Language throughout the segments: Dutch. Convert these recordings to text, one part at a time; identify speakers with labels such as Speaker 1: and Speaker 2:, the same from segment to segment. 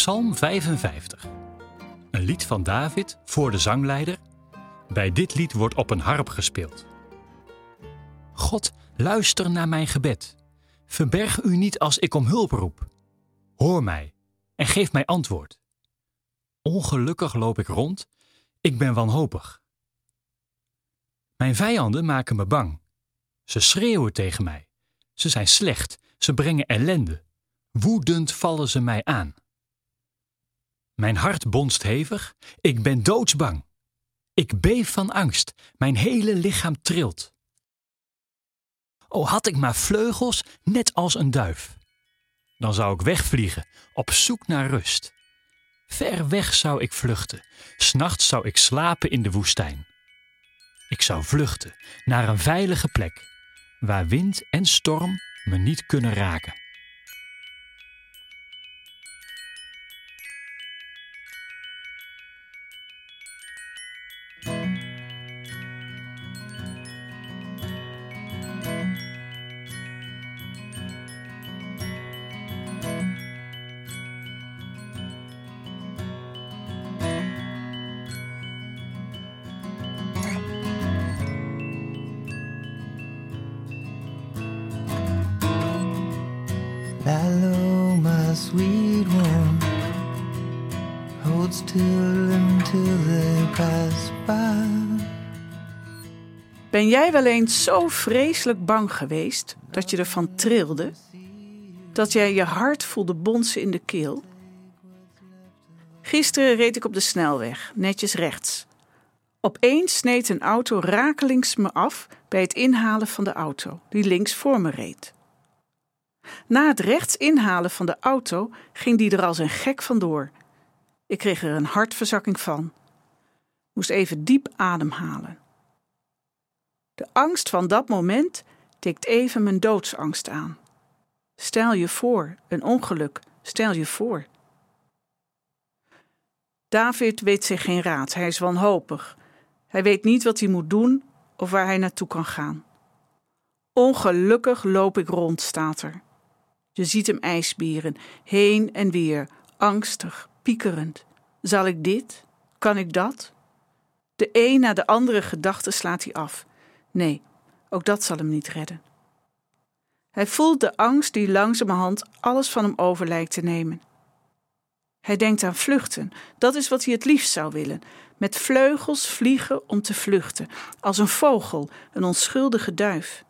Speaker 1: Psalm 55. Een lied van David voor de zangleider. Bij dit lied wordt op een harp gespeeld. God, luister naar mijn gebed. Verberg u niet als ik om hulp roep. Hoor mij en geef mij antwoord. Ongelukkig loop ik rond, ik ben wanhopig. Mijn vijanden maken me bang. Ze schreeuwen tegen mij. Ze zijn slecht, ze brengen ellende. Woedend vallen ze mij aan. Mijn hart bonst hevig, ik ben doodsbang. Ik beef van angst, mijn hele lichaam trilt. O had ik maar vleugels, net als een duif. Dan zou ik wegvliegen, op zoek naar rust. Ver weg zou ik vluchten, s'nachts zou ik slapen in de woestijn. Ik zou vluchten naar een veilige plek, waar wind en storm me niet kunnen raken.
Speaker 2: Hello, my sweet one. Hold still until they pass by.
Speaker 3: Ben jij wel eens zo vreselijk bang geweest dat je ervan trilde? Dat jij je hart voelde bonzen in de keel? Gisteren reed ik op de snelweg, netjes rechts. Opeens sneed een auto rakelings me af bij het inhalen van de auto, die links voor me reed. Na het rechts inhalen van de auto ging die er als een gek vandoor. Ik kreeg er een hartverzakking van. Moest even diep ademhalen. De angst van dat moment tikt even mijn doodsangst aan. Stel je voor, een ongeluk, stel je voor. David weet zich geen raad, hij is wanhopig. Hij weet niet wat hij moet doen of waar hij naartoe kan gaan. Ongelukkig loop ik rond, staat er. Je ziet hem ijsbieren, heen en weer, angstig, piekerend. Zal ik dit? Kan ik dat? De een na de andere gedachte slaat hij af. Nee, ook dat zal hem niet redden. Hij voelt de angst die langzamerhand alles van hem over lijkt te nemen. Hij denkt aan vluchten. Dat is wat hij het liefst zou willen. Met vleugels vliegen om te vluchten, als een vogel, een onschuldige duif.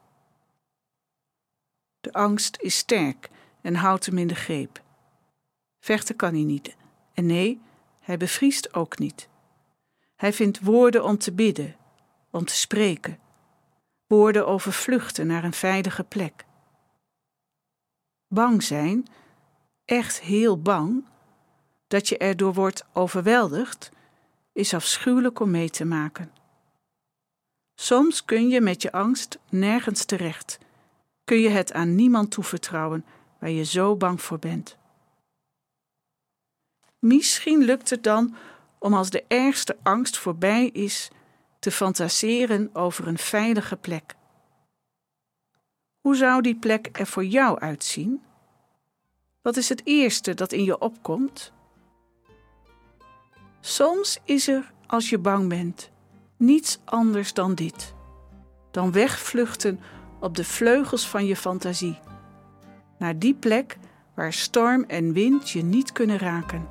Speaker 3: De angst is sterk en houdt hem in de greep. Vechten kan hij niet. En nee, hij bevriest ook niet. Hij vindt woorden om te bidden, om te spreken. Woorden over vluchten naar een veilige plek. Bang zijn, echt heel bang, dat je erdoor wordt overweldigd, is afschuwelijk om mee te maken. Soms kun je met je angst nergens terecht. Kun je het aan niemand toevertrouwen waar je zo bang voor bent. Misschien lukt het dan om als de ergste angst voorbij is te fantaseren over een veilige plek. Hoe zou die plek er voor jou uitzien? Wat is het eerste dat in je opkomt? Soms is er, als je bang bent, niets anders dan dit: dan wegvluchten op de vleugels van je fantasie, naar die plek waar storm en wind je niet kunnen raken,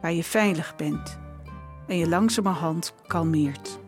Speaker 3: waar je veilig bent en je langzamerhand kalmeert.